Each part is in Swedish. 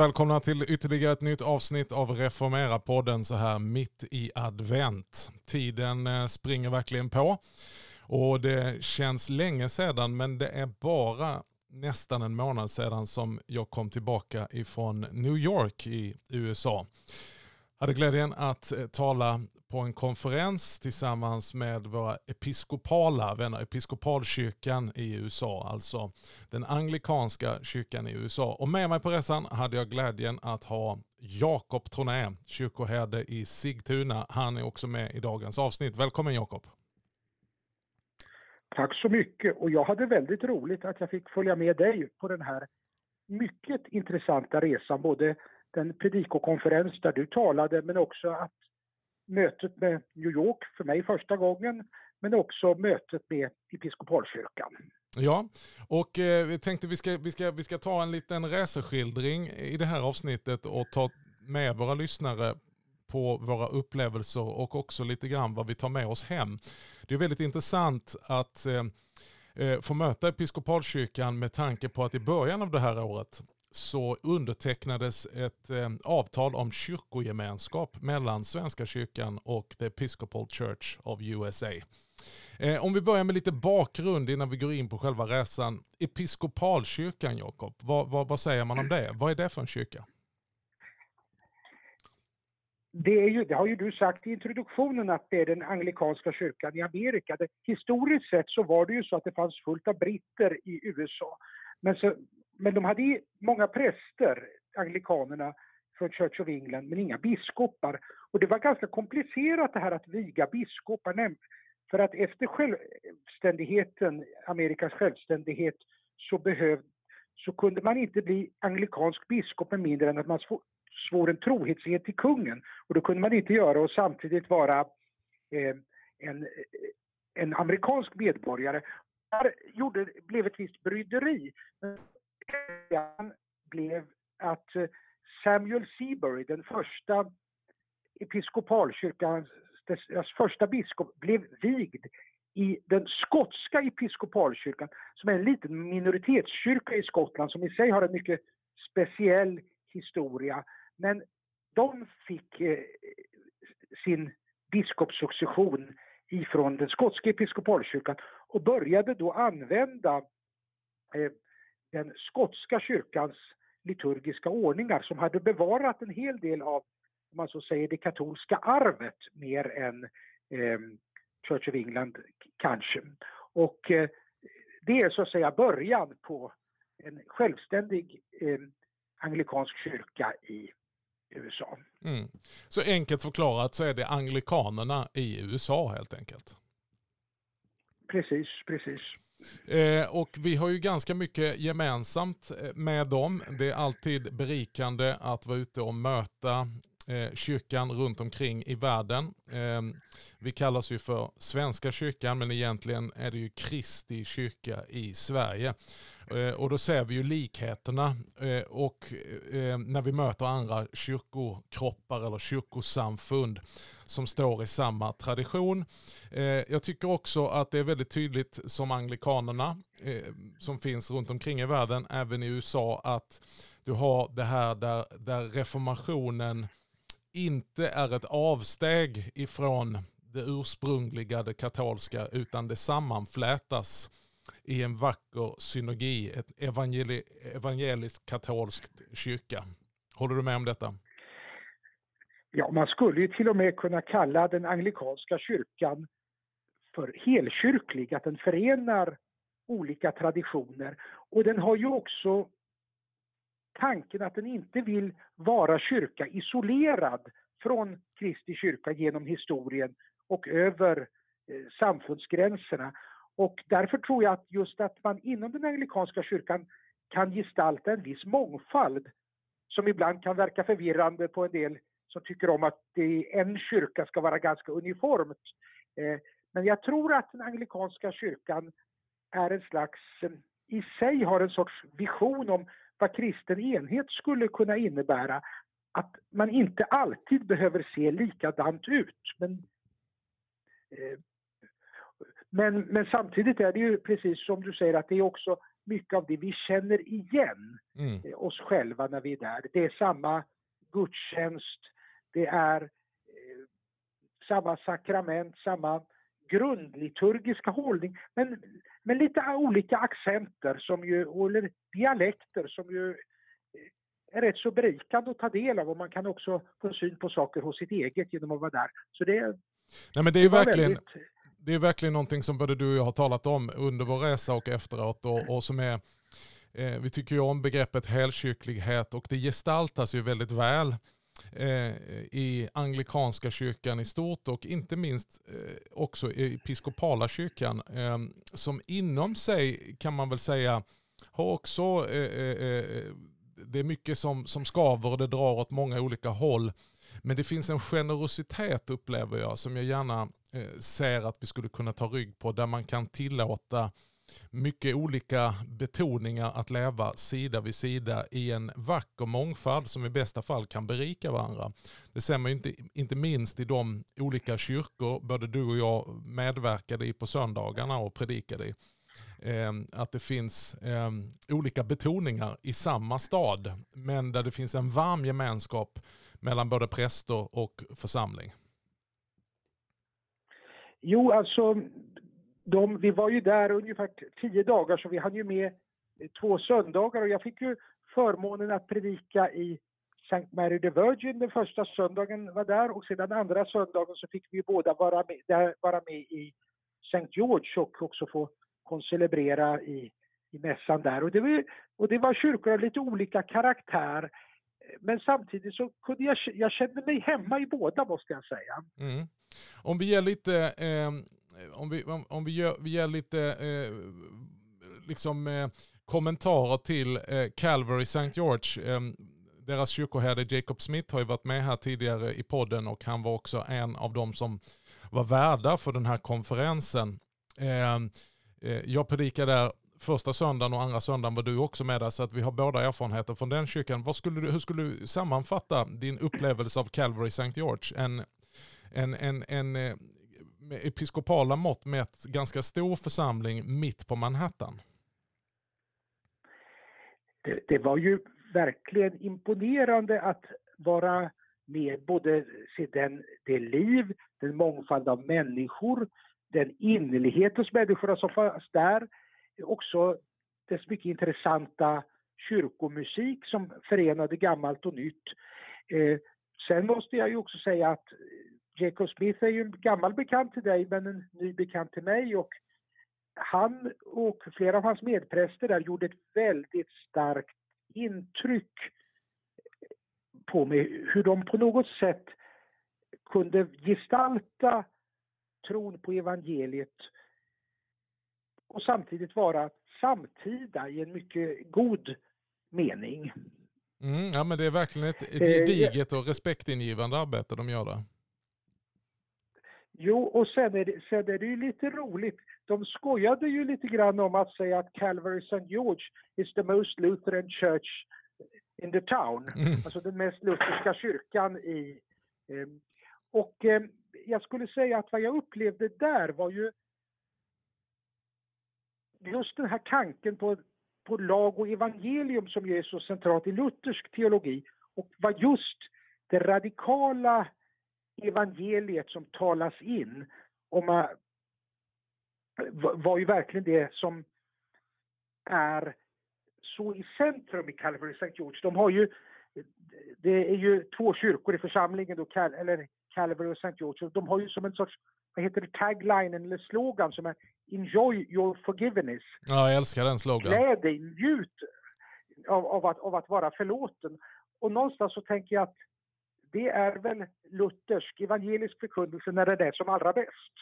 Välkomna till ytterligare ett nytt avsnitt av Reformera-podden så här mitt i advent. Tiden eh, springer verkligen på och det känns länge sedan men det är bara nästan en månad sedan som jag kom tillbaka ifrån New York i USA. Jag hade glädjen att eh, tala på en konferens tillsammans med våra episkopala vänner, episkopalkyrkan i USA, alltså den anglikanska kyrkan i USA. Och med mig på resan hade jag glädjen att ha Jakob Troné, kyrkoherde i Sigtuna. Han är också med i dagens avsnitt. Välkommen Jakob! Tack så mycket och jag hade väldigt roligt att jag fick följa med dig på den här mycket intressanta resan, både den predikokonferens där du talade men också att mötet med New York för mig första gången men också mötet med Episkopalkyrkan. Ja, och eh, vi tänkte vi ska, vi, ska, vi ska ta en liten reseskildring i det här avsnittet och ta med våra lyssnare på våra upplevelser och också lite grann vad vi tar med oss hem. Det är väldigt intressant att eh, eh få möta Episkopalkyrkan med tanke på att i början av det här året så undertecknades ett eh, avtal om kyrkogemenskap mellan Svenska kyrkan och The Episcopal Church of USA. Eh, om vi börjar med lite bakgrund innan vi går in på själva resan. Episkopalkyrkan, Jakob, vad, vad, vad, säger man om det? Vad är det för en kyrka? Det, är ju, det har ju du sagt i introduktionen att det är den anglikanska kyrkan i Amerika. Det, historiskt sett så var det ju så att det fanns fullt av britter i USA. Men så men de hade många präster, anglikanerna, från Church of England, men inga biskopar. Och det var ganska komplicerat det här att viga biskopar. För att efter självständigheten, Amerikas självständighet, så, behöv, så kunde man inte bli anglikansk biskop med mindre än att man svor en trohetsed till kungen. Och det kunde man inte göra och samtidigt vara eh, en, en amerikansk medborgare. Där gjorde, blev ett visst bryderi blev att eh, Samuel Seabury, den första episkopalkyrkans dess första biskop, blev vigd i den skotska episkopalkyrkan som är en liten minoritetskyrka i Skottland som i sig har en mycket speciell historia. Men de fick eh, sin biskopssuccession ifrån den skotska episkopalkyrkan och började då använda eh, den skotska kyrkans liturgiska ordningar som hade bevarat en hel del av, om man så säger, det katolska arvet mer än eh, Church of England kanske. Och eh, det är så att säga början på en självständig eh, anglikansk kyrka i USA. Mm. Så enkelt förklarat så är det anglikanerna i USA helt enkelt? Precis, precis. Eh, och vi har ju ganska mycket gemensamt eh, med dem. Det är alltid berikande att vara ute och möta eh, kyrkan runt omkring i världen. Eh, vi kallas ju för Svenska kyrkan men egentligen är det ju Kristi kyrka i Sverige. Eh, och då ser vi ju likheterna eh, och eh, när vi möter andra kyrkokroppar eller kyrkosamfund som står i samma tradition. Eh, jag tycker också att det är väldigt tydligt som anglikanerna som finns runt omkring i världen, även i USA, att du har det här där, där reformationen inte är ett avsteg ifrån det ursprungliga, det katolska, utan det sammanflätas i en vacker synergi, ett evangeli evangeliskt katolskt kyrka. Håller du med om detta? Ja, man skulle ju till och med kunna kalla den anglikanska kyrkan för helkyrklig, att den förenar olika traditioner. Och den har ju också tanken att den inte vill vara kyrka isolerad från Kristi kyrka genom historien och över eh, samfundsgränserna. Och därför tror jag att just att man inom den anglikanska kyrkan kan gestalta en viss mångfald som ibland kan verka förvirrande på en del som tycker om att en kyrka ska vara ganska uniformt. Eh, men jag tror att den anglikanska kyrkan är en slags, eh, i sig har en sorts vision om vad kristen enhet skulle kunna innebära. Att man inte alltid behöver se likadant ut. Men, eh, men, men samtidigt är det ju precis som du säger att det är också mycket av det vi känner igen mm. Eh, oss själva när vi är där. Det är samma gudstjänst, det är eh, samma sakrament, samma grundliturgiska hållning, men, men lite olika accenter som ju, eller dialekter som ju är rätt så berikande att ta del av och man kan också få syn på saker hos sitt eget genom att vara där. Så det, Nej, men det är det verkligen, väldigt... det är verkligen någonting som både du och jag har talat om under vår resa och efteråt och, och som är, eh, vi tycker ju om begreppet helkyrklighet och det gestaltas ju väldigt väl eh, Eh, i anglikanska kyrkan i stort och inte minst eh, också i episkopala kyrkan eh, som inom sig kan man väl säga har också eh, eh, eh, det är mycket som, som skaver och det drar åt många olika håll. Men det finns en generositet upplever jag som jag gärna eh, ser att vi skulle kunna ta rygg på där man kan tillåta mycket olika betoningar att leva sida vid sida i en vacker mångfald som i bästa fall kan berika varandra. Det ser man inte, inte minst i de olika kyrkor både du och jag medverkade i på söndagarna och predikade i. Ehm, att det finns ehm, olika betoningar i samma stad, men där det finns en varm gemenskap mellan både präster och församling. Jo, alltså de, vi var ju där ungefär tio dagar så vi hann ju med eh, två söndagar och jag fick ju förmånen att predika i St. Mary the Virgin den första söndagen var där och sedan andra söndagen så fick vi båda vara med, där, vara med i St. George och också få koncelebrera i, i mässan där. Och det, var, och det var kyrkor av lite olika karaktär. Eh, men samtidigt så kunde jag, jag kände mig hemma i båda måste jag säga. Mm. Om vi ger lite, eh, om vi, om, om vi, gör, vi ger lite eh, liksom, eh, kommentarer till eh, Calvary St. George. Eh, deras kyrkoherde Jacob Smith har ju varit med här tidigare i podden och han var också en av de som var värdar för den här konferensen. Ehm, eh, jag predikade där första söndagen och andra söndagen var du också med där så att vi har båda erfarenheter från den kyrkan. Vad skulle du, hur skulle du sammanfatta din upplevelse av Calvary St. George? En, en, en, en eh, med episkopala mått med ett ganska stor församling mitt på Manhattan. Det, det var ju verkligen imponerande att vara med både se den, det liv, den mångfald av människor, den innerlighet hos människorna som fanns där. Också dess mycket intressanta kyrkomusik som förenade gammalt och nytt. Eh, sen måste jag ju också säga att Jacob Smith är ju en gammal bekant till dig men en ny bekant till mig och han och flera av hans medpräster där gjorde ett väldigt starkt intryck på mig. Hur de på något sätt kunde gestalta tron på evangeliet och samtidigt vara samtida i en mycket god mening. Mm, ja, men det är verkligen ett, eh, gediget och respektingivande arbete de gör där. Jo, och sen är, det, sen är det ju lite roligt. De skojade ju lite grann om att säga att Calvary St. George is the most Lutheran church in the town. Mm. Alltså den mest lutherska kyrkan i... Eh, och eh, jag skulle säga att vad jag upplevde där var ju just den här tanken på, på lag och evangelium som ju är så centralt i luthersk teologi och vad just det radikala evangeliet som talas in om, var ju verkligen det som är så i centrum i Calvary St. George. De har ju, det är ju två kyrkor i församlingen, då, eller Calvary och St. George. De har ju som en sorts, vad heter det, tagline eller slogan som är Enjoy your forgiveness. Ja, jag älskar den slogan. Gläd dig, njut av, av, att, av att vara förlåten. Och någonstans så tänker jag att det är väl luthersk evangelisk förkunnelse när det är det som allra bäst.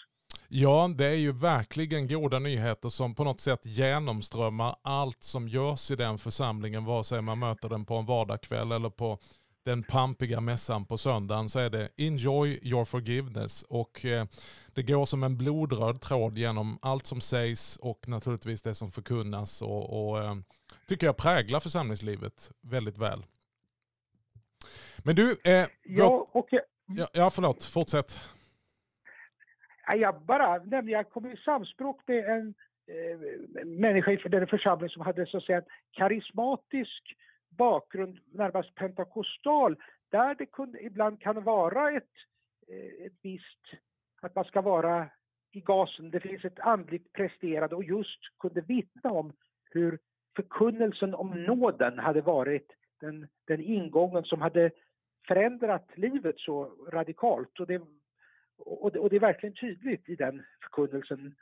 Ja, det är ju verkligen goda nyheter som på något sätt genomströmmar allt som görs i den församlingen, vare sig man möter den på en vardagskväll eller på den pampiga mässan på söndagen så är det Enjoy your forgiveness och eh, det går som en blodröd tråd genom allt som sägs och naturligtvis det som förkunnas och, och eh, tycker jag präglar församlingslivet väldigt väl. Men du, eh, ja, och jag, ja, ja, förlåt, fortsätt. Jag bara nämnde, jag kom i samspråk med en, eh, människa i den församling som hade så att säga en karismatisk bakgrund, närmast pentakostal, där det kunde, ibland kan vara ett, eh, ett visst, att man ska vara i gasen, det finns ett andligt presterande och just kunde vittna om hur förkunnelsen om nåden hade varit den, den ingången som hade förändrat livet så radikalt. Och det, och det, och det är verkligen tydligt i den förkunnelsen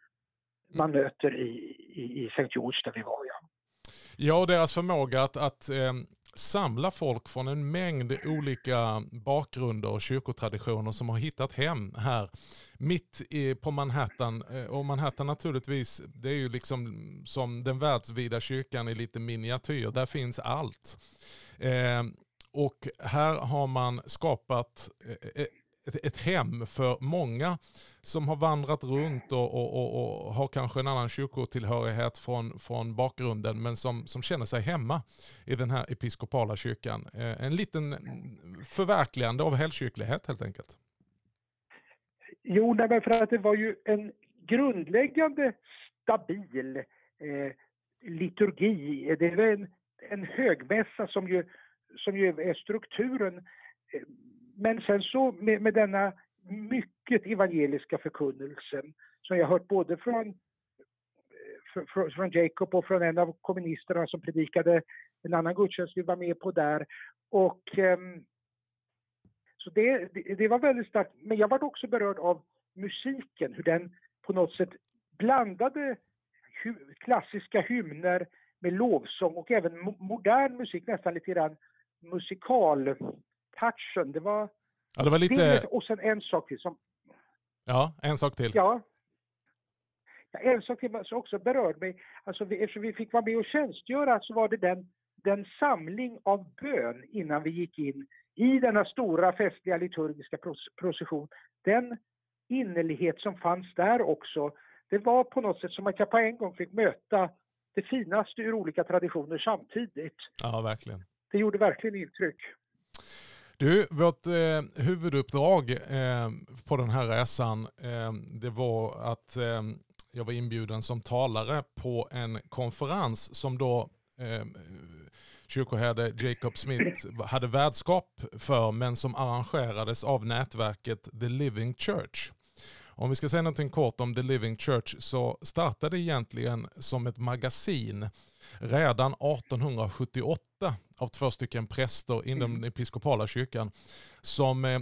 man möter i, i, i St. George där vi var. Ja, ja och deras förmåga att, att eh, samla folk från en mängd olika bakgrunder och kyrkotraditioner som har hittat hem här mitt i, på Manhattan. Eh, och Manhattan naturligtvis, det är ju liksom som den världsvida kyrkan i lite miniatyr. Där finns allt. Eh, och här har man skapat eh, eh, ett, hem för många som har vandrat runt och, och, och, och, har kanske en annan kyrkotillhörighet från, från bakgrunden men som, som känner sig hemma i den här episkopala kyrkan. Eh, en liten förverkligande av helkyrklighet helt enkelt. Jo, nej, för att det var ju en grundläggande stabil eh, liturgi. Det var en, en högmässa som ju, som ju är strukturen eh, men sen så med, med denna mycket evangeliska förkunnelse som jag hört både från, eh, från, från Jacob och från en av kommunisterna som predikade en annan gudstjänst vi var med på där. Och, ehm, så det, det, var väldigt starkt. Men jag var också berörd av musiken, hur den på något sätt blandade klassiska hymner med lovsång och även modern musik, nästan lite grann musikal touchen. Det var... Ja, det var lite... Och sen en sak till som... Ja, en sak till. Ja. ja en sak till som också berörde mig. Alltså, vi, eftersom vi fick vara med och tjänstgöra så var det den, den samling av bön innan vi gick in i denna stora festliga liturgiska procession. Den innerlighet som fanns där också. Det var på något sätt som att jag på en gång fick möta det finaste ur olika traditioner samtidigt. Ja, verkligen. Det gjorde verkligen intryck. Du, vårt eh, huvuduppdrag eh, på den här resan eh, det var att eh, jag var inbjuden som talare på en konferens som då eh, kyrkoherde Jacob Smith hade värdskap för men som arrangerades av nätverket The Living Church. Om vi ska säga någonting kort om The Living Church så startade egentligen som ett magasin redan 1878 av två stycken präster inom mm. den episkopala kyrkan som eh,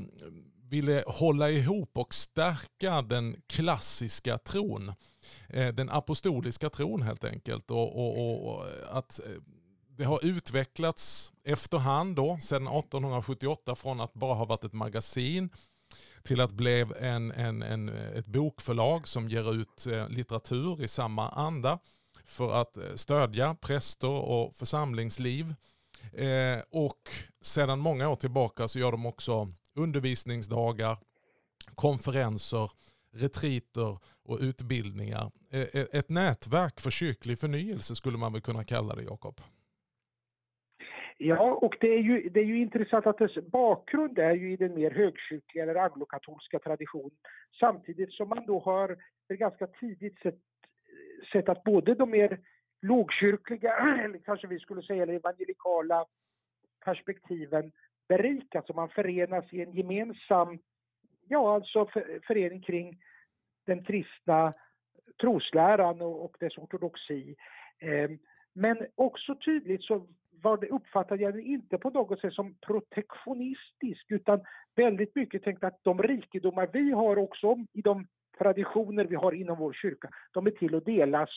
ville hålla ihop och stärka den klassiska tron. Eh, den apostoliska tron helt enkelt. Och, och, och att eh, det har utvecklats efterhand då, sedan 1878 från att bara ha varit ett magasin till att bli en, en, en, ett bokförlag som ger ut litteratur i samma anda för att eh, stödja präster och församlingsliv. Eh, och sedan många år tillbaka så gör de också undervisningsdagar, konferenser, retriter och utbildningar. Eh, ett nätverk för kyrklig förnyelse skulle man väl kunna kalla det, Jakob? Ja, och det är, ju, det är ju intressant att dess bakgrund är ju i den mer högkyrkliga eller anglokatolska traditionen. Samtidigt som man då har ganska tidigt sett sett att både de mer lågkyrkliga, eller kanske vi skulle säga eller evangelikala perspektiven berikas och man förenas i en gemensam, ja alltså förening kring den kristna trosläran och, dess ortodoxi. Ehm, men också tydligt så var det, uppfattade jag det inte på något sätt som protektionistisk utan väldigt mycket tänkte att de rikedomar vi har också i de traditioner vi har inom vår kyrka, de är till att delas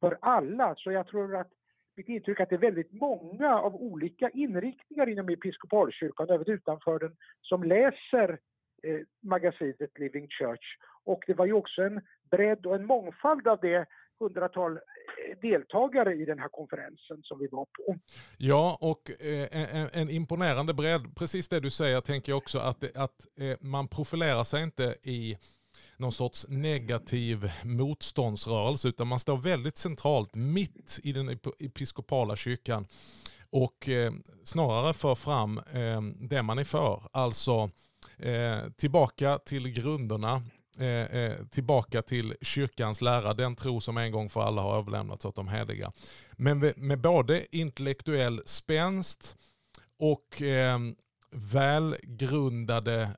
för alla. Så jag tror att mitt intryck är att det är väldigt många av olika inriktningar inom episkopalkyrkan, även utanför den, som läser eh, magasinet Living Church. Och det var ju också en bredd och en mångfald av det hundratal eh, deltagare i den här konferensen som vi var på. Ja, och eh, en, en, imponerande bredd. Precis det du säger tänker jag också att, att eh, man profilerar sig inte i någon sorts negativ motståndsrörelse utan man står väldigt centralt mitt i den episkopala kyrkan och eh, snarare för fram eh, det man är för. Alltså eh, tillbaka till grunderna, eh, eh, tillbaka till kyrkans lära, den tro som en gång för alla har överlämnats åt de heliga. Men med, både intellektuell spänst och eh, välgrundade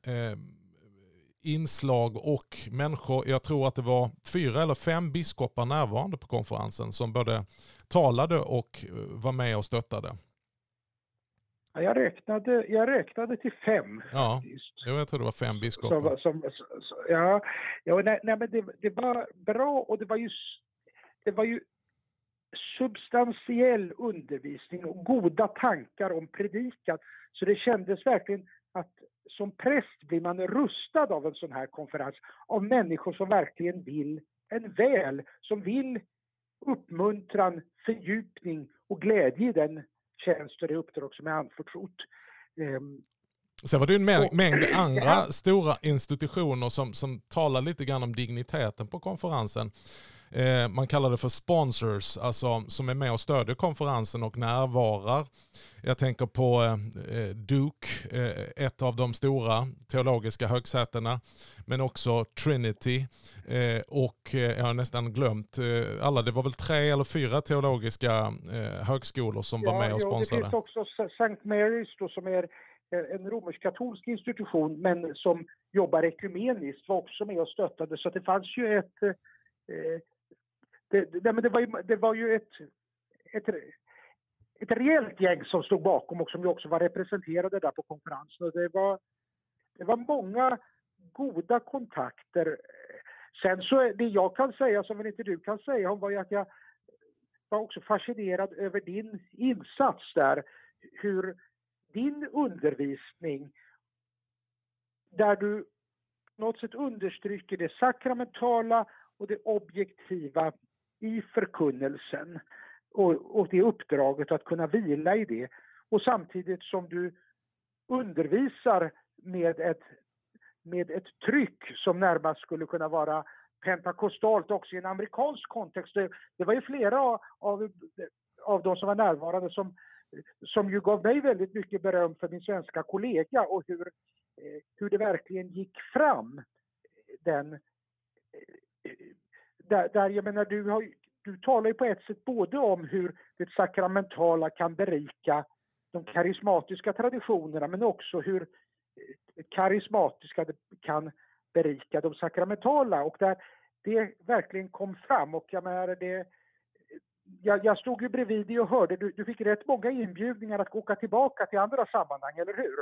inslag och människor, jag tror att det var fyra eller fem biskopar närvarande på konferensen som både talade och eh, var med och stöttade. Jag räknade, jag räknade till fem. Ja, jag tror det var fem biskopar. Som, som, ja, ja nej, nej, men det, det, var bra och det var ju, det var ju substantiell undervisning och goda tankar om predikan. Så det kändes verkligen att som präst blir man rustad av en sån här konferens av människor som verkligen vill en väl, som vill uppmuntran, fördjupning och glädje i den tjänst och det uppdrag som är anförtrott. Ehm, Sen var det en mängd, mängd andra stora institutioner som, som talar lite grann om digniteten på konferensen. Eh, man kallar det för sponsors, alltså som är med och stödjer konferensen och närvarar. Jag tänker på eh, Duke, eh, ett av de stora teologiska högsätena, men också Trinity eh, och eh, jag har nästan glömt eh, alla, det var väl tre eller fyra teologiska högskolor som ja, var med och sponsrade. Ja, det finns också St. Mary's då, som är Eh, en romersk-katolsk institution men som jobbar ekumeniskt var också med och stöttade så det fanns ju ett eh, det, det, men det, var ju, det var ju ett, ett, ett rejält gäng som stod bakom och som ju också var representerade där på konferensen. Och det, var, det var många goda kontakter. Sen så det jag kan säga som väl inte du kan säga var ju att jag var också fascinerad över din insats där. Hur din undervisning där du på något sätt understryker det sakramentala och det objektiva i förkunnelsen och, och det uppdraget att kunna vila i det. Och samtidigt som du undervisar med ett, med ett tryck som närmast skulle kunna vara pentakostalt också i en amerikansk kontext. Det, det var ju flera av, av de som var närvarande som, som ju gav mig väldigt mycket beröm för min svenska kollega och hur, eh, hur det verkligen gick fram eh, den eh, där, där jag menar, du, har, du talar ju på ett sätt både om hur det sakramentala kan berika de karismatiska traditionerna men också hur karismatiska kan berika de sakramentala. Och där det verkligen kom fram och jag menar det jag, jag stod ju bredvid dig och hörde, du, du fick rätt många inbjudningar att åka tillbaka till andra sammanhang, eller hur?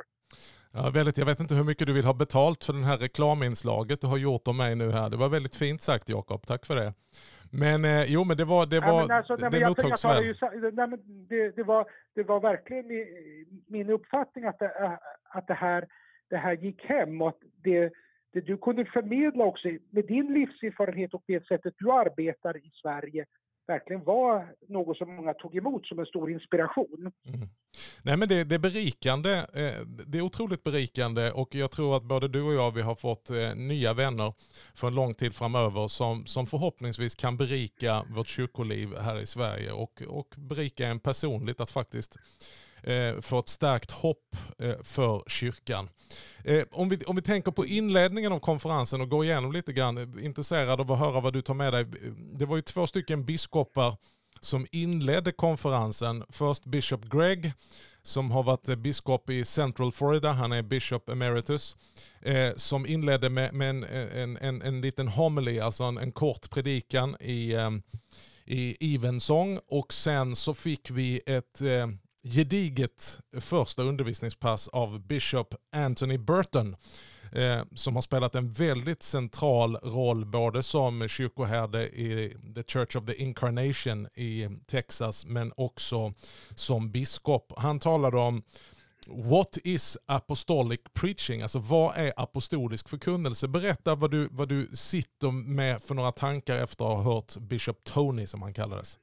Ja, väldigt. Jag vet inte hur mycket du vill ha betalt för det här reklaminslaget du har gjort om mig nu här. Det var väldigt fint sagt Jakob, tack för det. Men eh, jo, men det var, det var, ja, alltså, det, mottogs väl. Nej, men det, det, var, det var verkligen min, min uppfattning att det, att det, här, det här gick hem och att det, det du kunde förmedla också med din livserfarenhet och det sättet du arbetar i Sverige verkligen var något som många tog emot som en stor inspiration. Mm. Nej men det, det är berikande, eh, det är otroligt berikande och jag tror att både du och jag vi har fått eh, nya vänner för en lång tid framöver som, som förhoppningsvis kan berika vårt kyrkoliv här i Sverige och, och berika en personligt att faktiskt eh, ett stärkt hopp eh, för kyrkan. Eh, om, vi, om vi tänker på inledningen av konferensen och går igenom lite grann, eh, intresserad av att höra vad du tar med dig. Det var ju två stycken biskopar som inledde konferensen. Först Bishop Greg som har varit eh, biskop i Central Florida, han är Bishop Emeritus, eh, som inledde med, med en, eh, en, en, en, liten homily, alltså en, en kort predikan i, eh, i evensång och sen så fick vi ett eh, gediget första undervisningspass av Bishop Anthony Burton eh, som har spelat en väldigt central roll både som kyrkoherde i The Church of the Incarnation i Texas men också som biskop. Han talade om What is apostolic preaching? Alltså vad är apostolisk förkunnelse? Berätta vad du, vad du sitter med för några tankar efter att ha hört Bishop Tony som han kallades.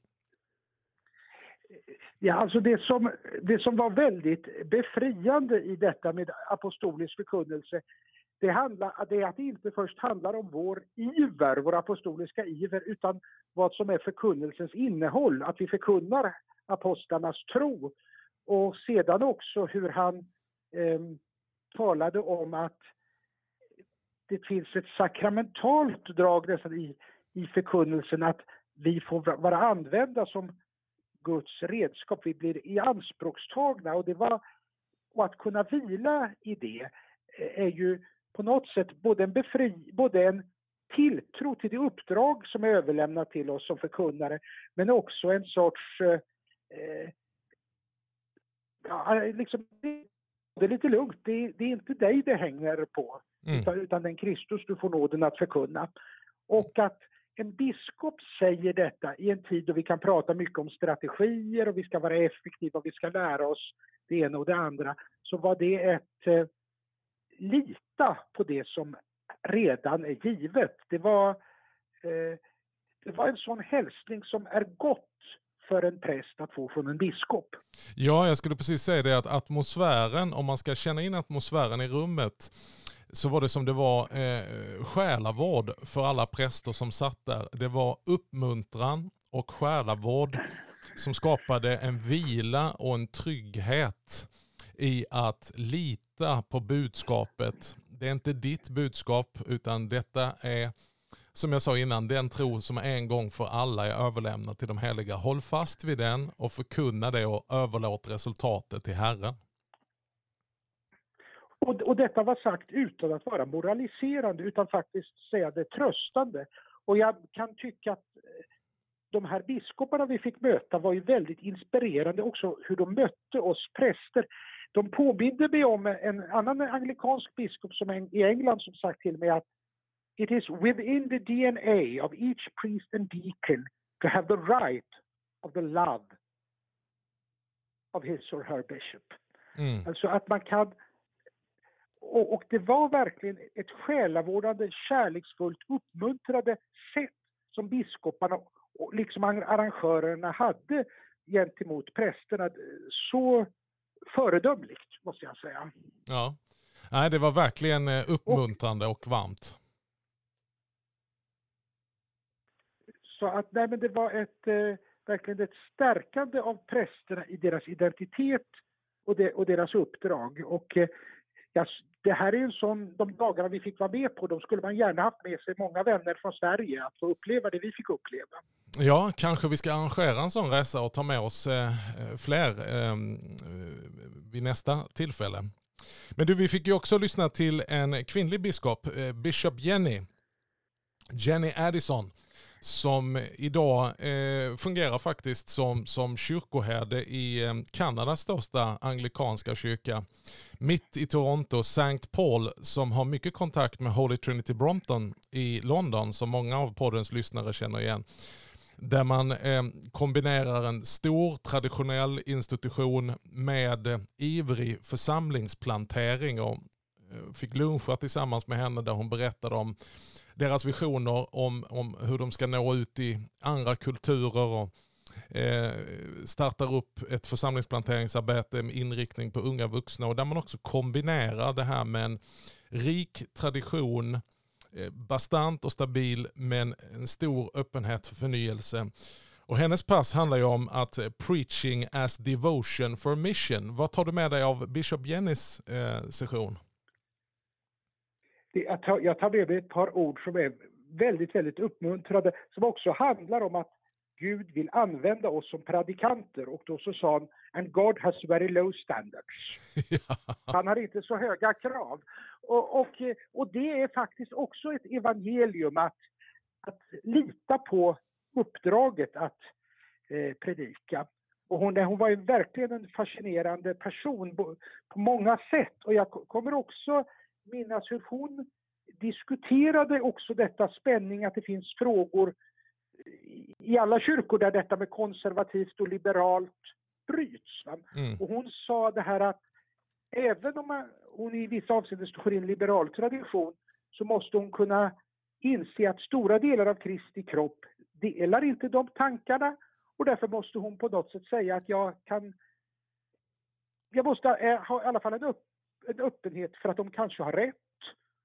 Ja, alltså det som, det som var väldigt befriande i detta med apostolisk förkunnelse det, handlar, det är att det inte först handlar om vår iver, vår apostoliska iver, utan vad som är förkunnelsens innehåll, att vi förkunnar apostlarnas tro. Och sedan också hur han eh, talade om att det finns ett sakramentalt drag nästan i, i förkunnelsen att vi får vara använda som Guds redskap. Vi blir i anspråkstagna och, det var, och att kunna vila i det är ju på något sätt både en, befri, både en tilltro till det uppdrag som är överlämnat till oss som förkunnare men också en sorts eh, eh ja, liksom, det är lite lugnt, det, det, är inte dig det hänger på mm. utan, utan den Kristus du får nåden att förkunna. Och att en biskop säger detta i en tid då vi kan prata mycket om strategier och vi ska vara effektiva och vi ska lära oss det ena och det andra, så var det ett eh, lita på det som redan är givet. Det var, eh, det var en sån hälsning som är gott för en präst att få från en biskop. Ja, jag skulle precis säga det att atmosfären, om man ska känna in atmosfären i rummet, så var det som det var eh, själavård för alla präster som satt där. Det var uppmuntran och själavård som skapade en vila och en trygghet i att lita på budskapet. Det är inte ditt budskap utan detta är som jag sa innan, den tro som en gång för alla är överlämnad till de heliga. Håll fast vid den och förkunna det och överlåt resultatet till Herren. Och, och detta var sagt utan att vara moraliserande, utan faktiskt säga det tröstande. Och jag kan tycka att eh, de här biskoparna vi fick möta var ju väldigt inspirerande också hur de mötte oss präster. De påminde mig om en annan anglikansk biskop som i England som sagt till mig att it is within the DNA of each priest and deacon to have the right of the love of his or her bishop. Mm. Alltså att man kan och, och, det var verkligen ett själavårdande, kärleksfullt, uppmuntrande sätt som biskoparna och liksom arrangörerna hade gentemot prästerna. Så föredömligt, måste jag säga. Ja, Nej, det var verkligen eh, uppmuntrande och, och varmt. Så att nej, men det var ett, eh, verkligen ett stärkande av prästerna i deras identitet och, det, och deras uppdrag. Och eh, ja, det här är en sån, de dagarna vi fick vara med på, de skulle man gärna haft med sig många vänner från Sverige att få uppleva det vi fick uppleva. Ja, kanske vi ska arrangera en sån resa och ta med oss eh, fler eh, vid nästa tillfälle. Men du, vi fick ju också lyssna till en kvinnlig biskop, eh, Bishop Jenny, Jenny Addison, som idag eh, fungerar faktiskt som, som kyrkoherde i eh, Kanadas största anglikanska kyrka. Mitt i Toronto, St. Paul, som har mycket kontakt med Holy Trinity Brompton i London, som många av poddens lyssnare känner igen. Där man eh, kombinerar en stor traditionell institution med eh, ivrig församlingsplantering och eh, fick luncha tillsammans med henne där hon berättade om deras visioner om, om hur de ska nå ut i andra kulturer och eh, startar upp ett församlingsplanteringsarbete med inriktning på unga vuxna och där man också kombinerar det här med en rik tradition, eh, bastant och stabil men en stor öppenhet för förnyelse. Och hennes pass handlar ju om att eh, preaching as devotion for mission. Vad tar du med dig av Bishop Jennys eh, session? Jag, tar, jag tar med mig ett par ord som är väldigt, väldigt uppmuntrande, som också handlar om att Gud vill använda oss som predikanter och då så sa han and God has very low standards. Han har inte så höga krav. Och, och, och det är faktiskt också ett evangelium att, att lita på uppdraget att eh, predika. Och hon, hon var ju verkligen en fascinerande person på, på många sätt och jag kommer också minnas hur hon diskuterade också detta spänning, att det finns frågor i alla kyrkor där detta med konservativt och liberalt bryts. Mm. Och hon sa det här att även om man, hon i vissa avseenden står i en liberal tradition så måste hon kunna inse att stora delar av Kristi kropp delar inte de tankarna och därför måste hon på något sätt säga att jag kan jag måste ha i alla fall en, upp, en öppenhet för att de kanske har rätt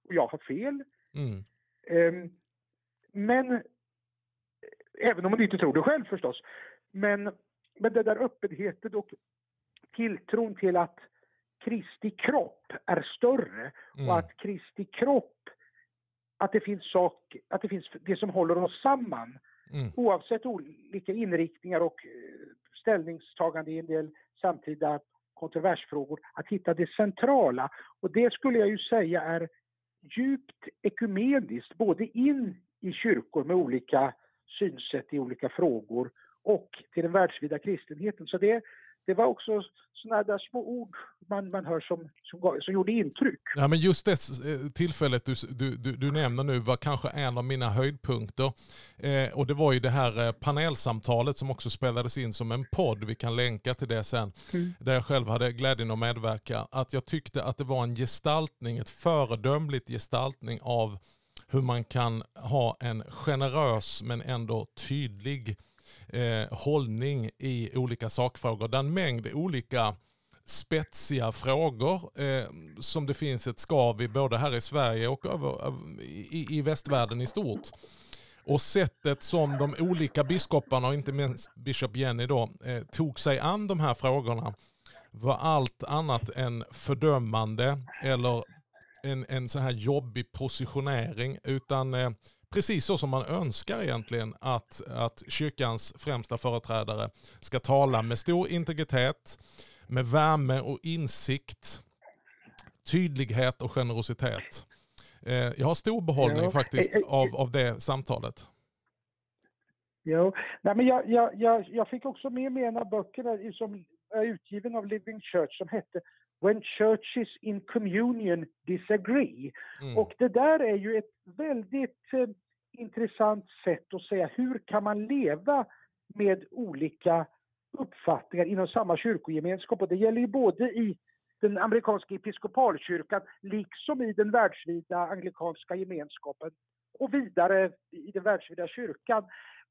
och jag har fel. Mm. Um, men, även om man inte tror det själv förstås, men, men den där öppenheten och tilltron till att Kristi kropp är större mm. och att Kristi kropp att det finns sak, att det finns det som håller oss samman. Mm. Oavsett olika inriktningar och eh, ställningstagande i en del samtida kontroversfrågor, att hitta det centrala. Och det skulle jag ju säga är djupt ekumeniskt, både in i kyrkor med olika synsätt i olika frågor och till den världsvida kristenheten. Så det, det var också sådana där små ord man, man hör som, som, som gjorde intryck. Ja, men just det eh, tillfället du, du, du, du nämner nu var kanske en av mina höjdpunkter. Eh, och det var ju det här eh, panelsamtalet som också spelades in som en podd, vi kan länka till det sen, mm. där jag själv hade glädjen att medverka. Att jag tyckte att det var en gestaltning, ett föredömligt gestaltning av hur man kan ha en generös men ändå tydlig eh, hållning i olika sakfrågor. Där en mängd olika spetsiga frågor eh, som det finns ett skav i både här i Sverige och över, i, i västvärlden i stort. Och sättet som de olika biskoparna och inte minst biskop Jenny då eh, tog sig an de här frågorna var allt annat än fördömande eller en, en så här jobbig positionering utan eh, precis så som man önskar egentligen att, att kyrkans främsta företrädare ska tala med stor integritet, med värme och insikt, tydlighet och generositet. Eh, jag har stor behållning ja. faktiskt eh, eh, av, av det samtalet. Jo, Nej, men jag, jag, jag, jag fick också med mig en av böckerna som är utgiven av Living Church som hette When Churches in Communion Disagree. Mm. Och det där är ju ett väldigt eh, intressant sätt att säga hur kan man leva med olika uppfattningar inom samma kyrkogemenskap och det gäller ju både i den amerikanska episkopalkyrkan liksom i den världsvida anglikanska gemenskapen och vidare i den världsvida kyrkan.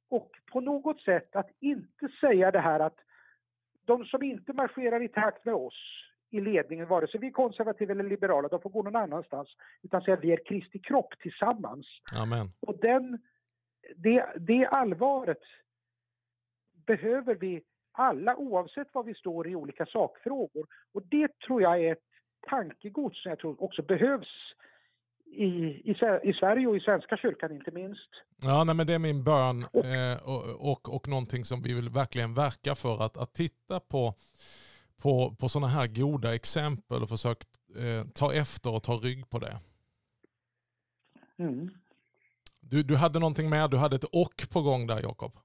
Och på något sätt att inte säga det här att de som inte marscherar i takt med oss i ledningen, vare sig vi är konservativa eller liberala, de får gå någon annanstans. Utan säga vi är Kristi kropp tillsammans. Amen. Och den, det, det allvaret behöver vi alla oavsett var vi står i olika sakfrågor. Och det tror jag är ett tankegods som jag tror också behövs i, i, i Sverige och i Svenska kyrkan inte minst. Ja, nej, men det är min bön och, eh, och, och, och någonting som vi vill verkligen verka för att, att titta på på, på sådana här goda exempel och försökt eh, ta efter och ta rygg på det. Mm. Du, du hade någonting mer, du hade ett och på gång där Jakob.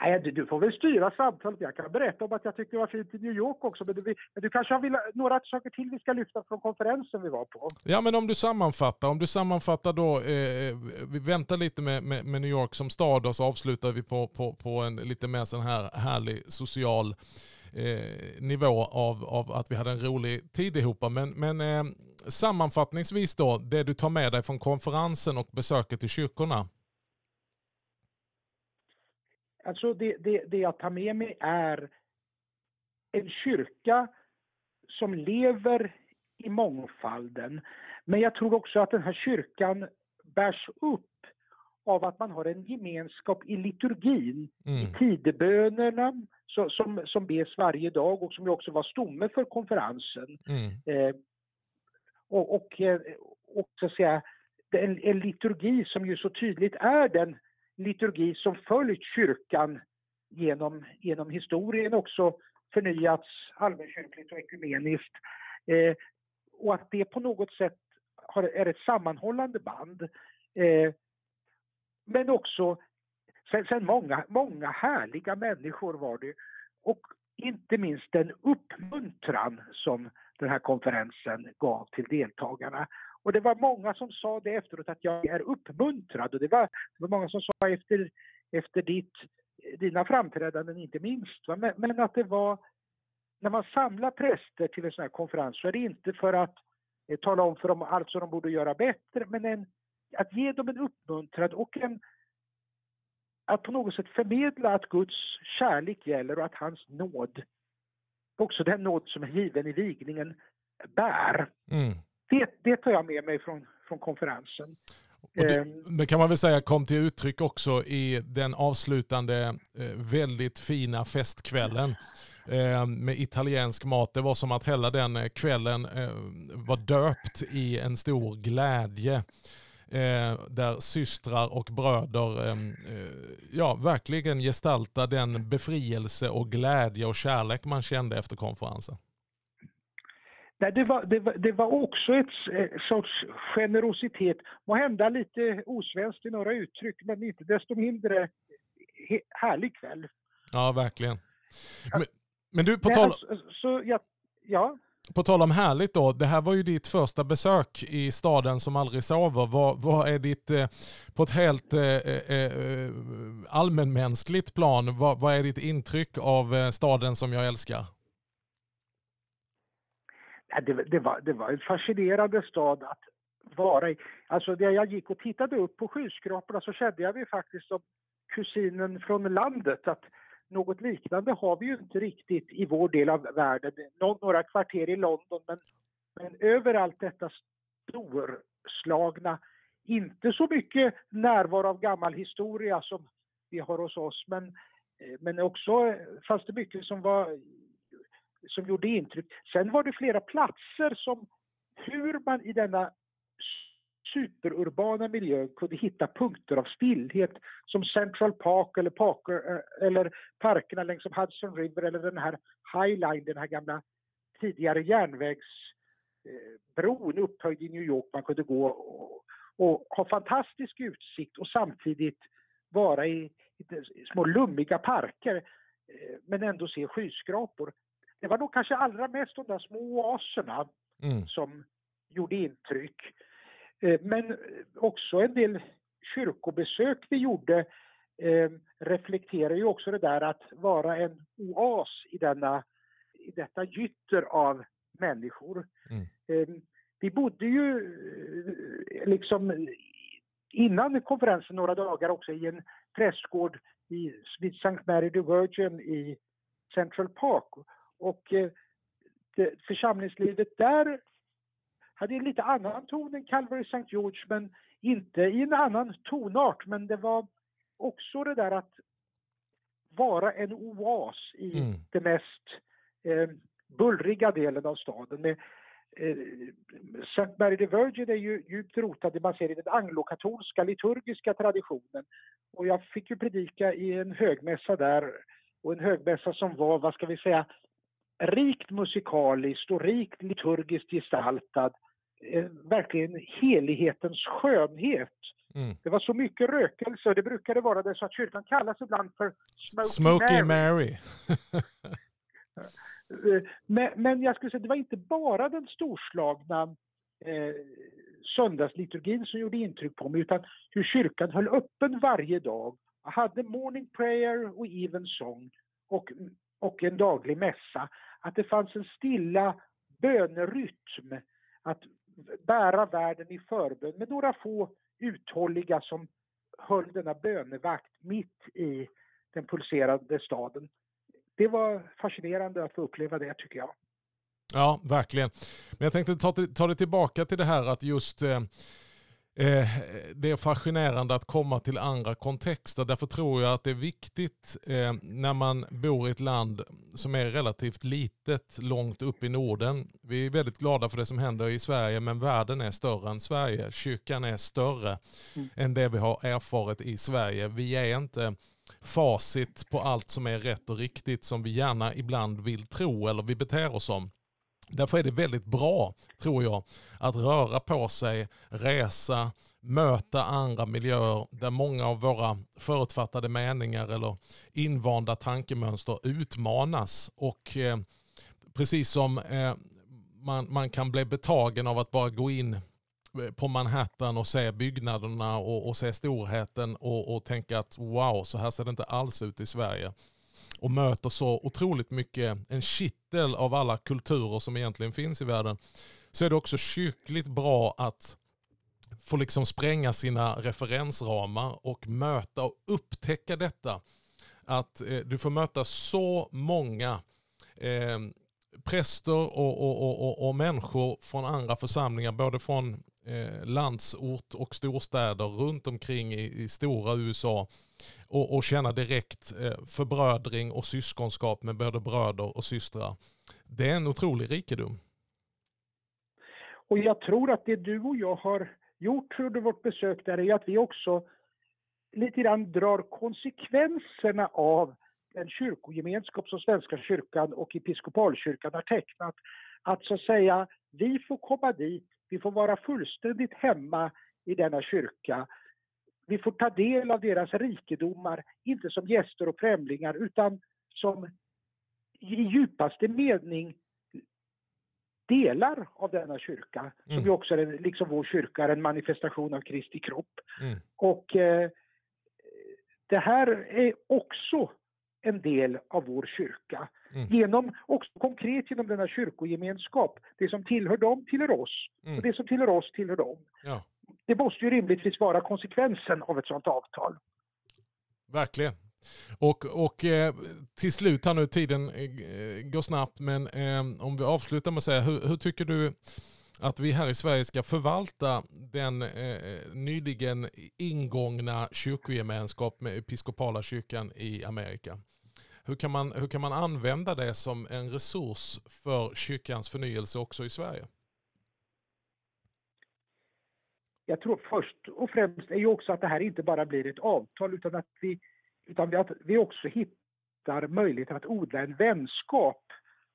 Nej, du, du, får väl styra samtalet. Jag kan berätta om att jag tyckte det var fint i New York också. Men du, men du kanske har några saker till vi ska lyfta från konferensen vi var på? Ja, men om du sammanfattar. Om du sammanfattar då, eh, eh, vi väntar lite med, med, med, New York som stad och så avslutar vi på, på, på en lite mer sån här härlig social eh, nivå av, av att vi hade en rolig tid ihop. Men, men eh, sammanfattningsvis då, det du tar med dig från konferensen och besöket i kyrkorna? Alltså det, det, det jag tar med mig är en kyrka som lever i mångfalden. Men jag tror också att den här kyrkan bärs upp av att man har en gemenskap i liturgin, mm. i tidebönerna så, som, som bes varje dag och som också var stomme för konferensen. Mm. Eh, och, och, eh, och, så att säga, en, en liturgi som ju så tydligt är den liturgi som följt kyrkan genom, genom historien också förnyats allmänkyrkligt och ekumeniskt. Eh, och att det på något sätt har, är ett sammanhållande band. Eh, men också, sen, sen, många, många härliga människor var det. Och inte minst den uppmuntran som den här konferensen gav till deltagarna. Och det var många som sa det efteråt att jag är uppmuntrad och det var, det var många som sa efter, efter ditt, dina framträdanden inte minst. Men, men, att det var, när man samlar präster till en sån här konferens så är det inte för att eh, tala om för dem allt som de borde göra bättre men en, att ge dem en uppmuntran och en att på något sätt förmedla att Guds kärlek gäller och att hans nåd, också den nåd som är given i vigningen, bär. Mm. Det, det tar jag med mig från, från konferensen. Det, ehm. det, kan man väl säga kom till uttryck också i den avslutande eh, väldigt fina festkvällen eh, med italiensk mat. Det var som att hela den eh, kvällen var döpt i en stor glädje. där systrar och bröder ja, verkligen gestaltar den befrielse och glädje och kärlek man kände efter konferensen. Nej, det, var, det, var, det var också ett eh, sorts generositet, må hända lite osvenskt i några uttryck, men inte desto mindre härlig kväll. Ja, verkligen. Men, men du, på tal... Alltså, så, ja, ja. På tal om härligt då, det här var ju ditt första besök i staden som aldrig sover. Vad, vad är ditt, eh, på ett helt eh, eh, allmänmänskligt plan, vad, vad, är ditt intryck av staden som jag älskar? Äh, det, det, var, det var en fascinerande stad att vara i. Alltså när jag gick och tittade upp på skyskraporna så kände jag mig faktiskt som kusinen från landet. Att något liknande har vi ju inte riktigt i vår del av världen. några kvarter i London men, men överallt detta storslagna, inte så mycket närvaro av gammal historia som vi har hos oss men, eh, men också eh, fanns det mycket som var som gjorde intryck. Sen var det flera platser som hur man i denna superurbana miljö kunde hitta punkter av stillhet som Central Park eller, Parker, eh, eller parkerna längs Hudson River eller den här High Line, den här gamla tidigare järnvägsbron eh, upphöjd i New York. Man kunde gå och, och ha fantastisk utsikt och samtidigt vara i, i små lummiga parker eh, men ändå se skyskrapor det var nog kanske allra mest de där små oaserna mm. som gjorde intryck. Eh, men också en del kyrkobesök vi gjorde eh, reflekterar ju också det där att vara en oas i, denna, i detta gytter av människor. Mm. Eh, vi bodde ju liksom innan konferensen några dagar också i en prästgård i, vid St. Mary the Virgin i Central Park och eh, det, församlingslivet där hade en lite annan ton än Calvary St. George, men inte i en annan tonart. Men det var också det där att vara en oas i mm. den mest eh, bullriga delen av staden. Med, eh, St. Mary the Virgin är ju djupt rotad man ser i den anglokatolska liturgiska traditionen. Och jag fick ju predika i en högmässa där och en högmässa som var, vad ska vi säga, rikt musikaliskt och rikt liturgiskt gestaltad. Eh, verkligen helighetens skönhet. Mm. Det var så mycket rökelse, det brukade vara det så att kyrkan kallas ibland för Smoky, Smoky Mary. Mary. Men, men, jag skulle säga, det var inte bara den storslagna eh, söndagsliturgin som gjorde intryck på mig, utan hur kyrkan höll öppen varje dag, hade morning prayer och evensång och, och en daglig mässa att det fanns en stilla bönerytm, att bära världen i förbön med några få uthålliga som höll denna bönevakt mitt i den pulserande staden. Det var fascinerande att få uppleva det tycker jag. Ja, verkligen. Men jag tänkte ta, ta det tillbaka till det här att just eh, Eh, det är fascinerande att komma till andra kontexter. Därför tror jag att det är viktigt eh, när man bor i ett land som är relativt litet långt upp i Norden. Vi är väldigt glada för det som händer i Sverige men världen är större än Sverige. Kyrkan är större mm. än det vi har erfarit i Sverige. Vi är inte facit på allt som är rätt och riktigt som vi gärna ibland vill tro eller vi beter oss som. Därför är det väldigt bra, tror jag, att röra på sig, resa, möta andra miljöer där många av våra förutfattade meningar eller invanda tankemönster utmanas. Och eh, precis som eh, man, man kan bli betagen av att bara gå in eh, på Manhattan och se byggnaderna och, och se storheten och, och tänka att wow, så här ser det inte alls ut i Sverige och möter så otroligt mycket, en kittel av alla kulturer som egentligen finns i världen, så är det också kyrkligt bra att få liksom spränga sina referensramar och möta och upptäcka detta. Att eh, du får möta så många eh, präster och, och, och, och, människor från andra församlingar, både från eh, landsort och storstäder runt omkring i, i stora USA och, och känna direkt eh, förbrödring och syskonskap med både bröder och systrar. Det är en otrolig rikedom. Och jag tror att det du och jag har gjort under vårt besök där är att vi också lite grann drar konsekvenserna av den kyrkogemenskap som Svenska kyrkan och episkopalkyrkan har tecknat. Att så att säga, vi får komma dit, vi får vara fullständigt hemma i denna kyrka. Vi får ta del av deras rikedomar, inte som gäster och främlingar utan som i djupaste mening delar av denna kyrka, mm. som ju också är, liksom vår kyrka, är en manifestation av Kristi kropp. Mm. Och eh, det här är också en del av vår kyrka. Mm. Genom, också konkret genom denna kyrkogemenskap. Det som tillhör dem tillhör oss mm. och det som tillhör oss tillhör dem. Ja. Det måste ju rimligtvis vara konsekvensen av ett sådant avtal. Verkligen. Och, och eh, till slut här nu, tiden eh, går snabbt, men eh, om vi avslutar med att säga, hur, hur, tycker du att vi här i Sverige ska förvalta den nyligen ingångna kyrkogemenskap med episkopala kyrkan i Amerika? Hur kan, man, hur kan man använda det som en resurs för kyrkans förnyelse också i Sverige? Jag tror först och främst är ju också att det här inte bara blir ett avtal utan att vi, utan att vi också hittar möjligheter att odla en vänskap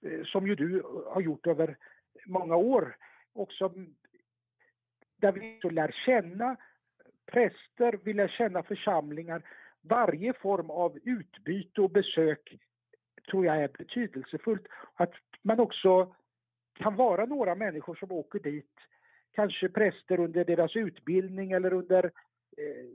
eh, som ju du har gjort över många år. Också, där vi så lär känna präster, vi lär känna församlingar varje form av utbyte och besök tror jag är betydelsefullt. Att man också kan vara några människor som åker dit, kanske präster under deras utbildning eller under, eh,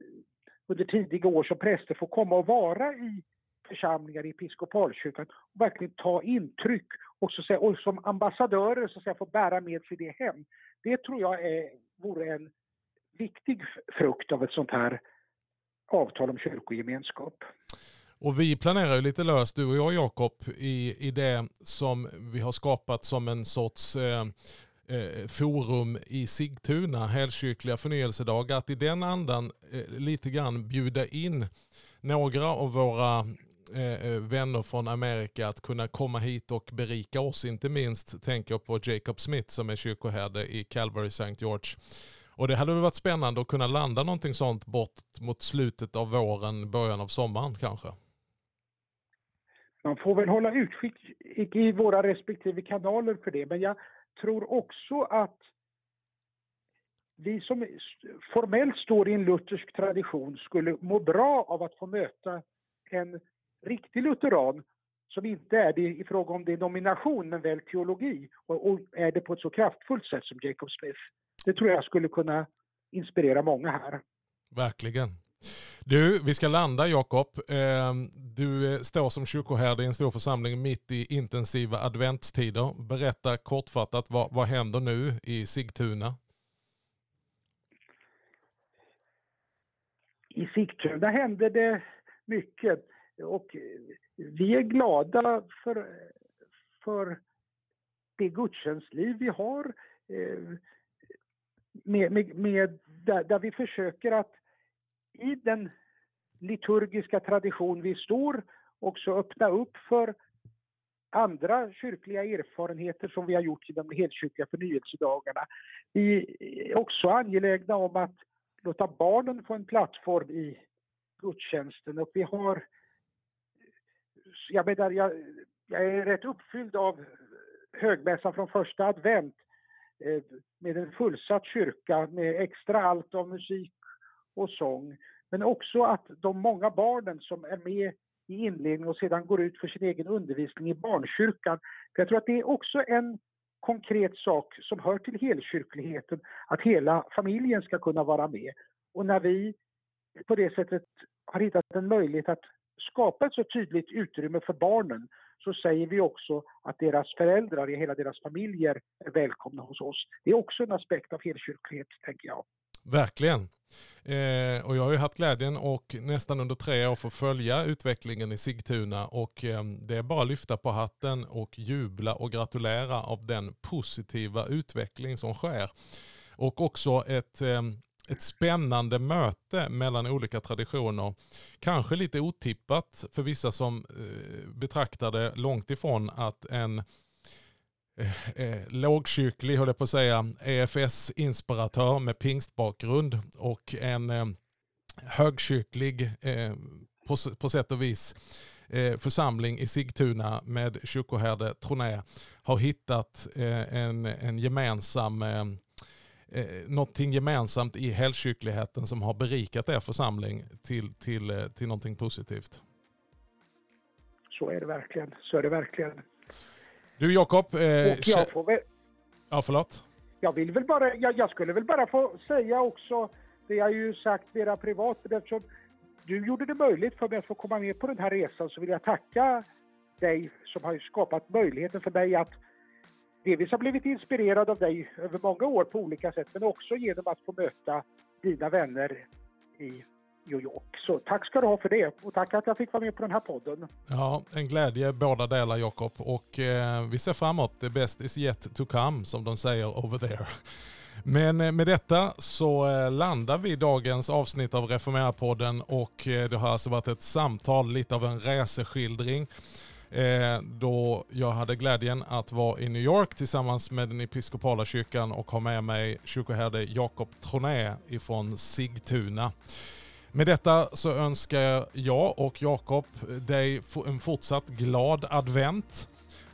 under tidiga år som präster får komma och vara i församlingar i episkopalkyrkan och verkligen ta intryck och, så säga, och som ambassadörer så säga, få bära med sig det hem. Det tror jag är, vore en viktig frukt av ett sånt här avtal om kyrkogemenskap. Och vi planerar ju lite löst, du och jag Jakob, i, i det som vi har skapat som en sorts eh, eh forum i Sigtuna, helkyrkliga förnyelsedagar, att i den andan eh, lite grann bjuda in några av våra eh, eh, vänner från Amerika att kunna komma hit och berika oss. Inte minst tänker jag på Jacob Smith som är kyrkoherde i Calvary St. George och det hade väl varit spännande att kunna landa någonting sånt bort mot slutet av våren, början av sommaren kanske. Man får väl hålla utskick i våra respektive kanaler för det, men jag tror också att vi som formellt står i en luthersk tradition skulle må bra av att få möta en riktig lutheran som inte är det i fråga om denomination men väl teologi och, är det på ett så kraftfullt sätt som Jacob Smith det tror jag skulle kunna inspirera många här. Verkligen. Du, vi ska landa Jakob. Ehm, du står som kyrkoherde i en stor församling mitt i intensiva adventstider. Berätta kortfattat, vad, vad händer nu i Sigtuna? I Sigtuna händer det mycket och vi är glada för, för det gudstjänstliv vi har. Med, med, med där, där, vi försöker att i den liturgiska tradition vi står också öppna upp för andra kyrkliga erfarenheter som vi har gjort i de helkyrkliga förnyelsedagarna. Vi är också angelägna om att låta barnen få en plattform i gudstjänsten och vi har jag, menar, jag, jag är rätt uppfylld av högmässan från första advent Eh, med en fullsatt kyrka med extra allt av musik och sång. Men också att de många barnen som är med i inledningen och sedan går ut för sin egen undervisning i barnkyrkan. För jag tror att det är också en konkret sak som hör till helkyrkligheten, att hela familjen ska kunna vara med. Och när vi på det sättet har hittat en möjlighet att skapa ett så tydligt utrymme för barnen så säger vi också att deras föräldrar hela deras familjer är välkomna hos oss. Det är också en aspekt av helkyrklighet, tänker jag. Verkligen. Eh, och jag har ju haft glädjen och nästan under tre år få följa utvecklingen i Sigtuna och eh, det är bara att lyfta på hatten och jubla och gratulera av den positiva utveckling som sker. och också ett, eh, ett spännande möte mellan olika traditioner. Kanske lite otippat för vissa som eh, betraktar det långt ifrån att en eh, eh lågkyrklig, höll jag på att säga, EFS-inspiratör med pingstbakgrund och en eh, högkyrklig eh, på, på sätt och vis eh, församling i Sigtuna med kyrkoherde Troné har hittat eh, en, en gemensam eh, eh, någonting gemensamt i helgkyrkligheten som har berikat er församling till, till, eh, till någonting positivt. Så är det verkligen. Så är det verkligen. Du Jakob. Eh, jag får väl... Ja, förlåt? Jag vill väl bara, jag, jag, skulle väl bara få säga också, det jag ju sagt mera privat, eftersom du gjorde det möjligt för mig att få komma med på den här resan så vill jag tacka dig som har skapat möjligheten för mig att delvis har blivit inspirerad av dig över många år på olika sätt men också genom att få möta dina vänner i New York. Så tack ska du ha för det och tack att jag fick vara med på den här podden. Ja, en glädje båda delar Jakob och eh, vi ser framåt. The best is yet to come som de säger over there. Men eh, med detta så eh, landar vi dagens avsnitt av Reformera-podden och eh, det har alltså varit ett samtal, lite av en reseskildring Eh, då jag hade glädjen att vara i New York tillsammans med den episkopala kyrkan och ha med mig kyrkoherde Jakob Troné ifrån Sigtuna. Med detta så önskar jag och Jakob dig en fortsatt glad advent.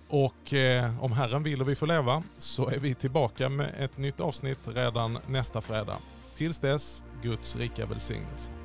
Och eh, om Herren vill och vi får leva så är vi tillbaka med ett nytt avsnitt redan nästa fredag. Tills dess, Guds rika välsignelse.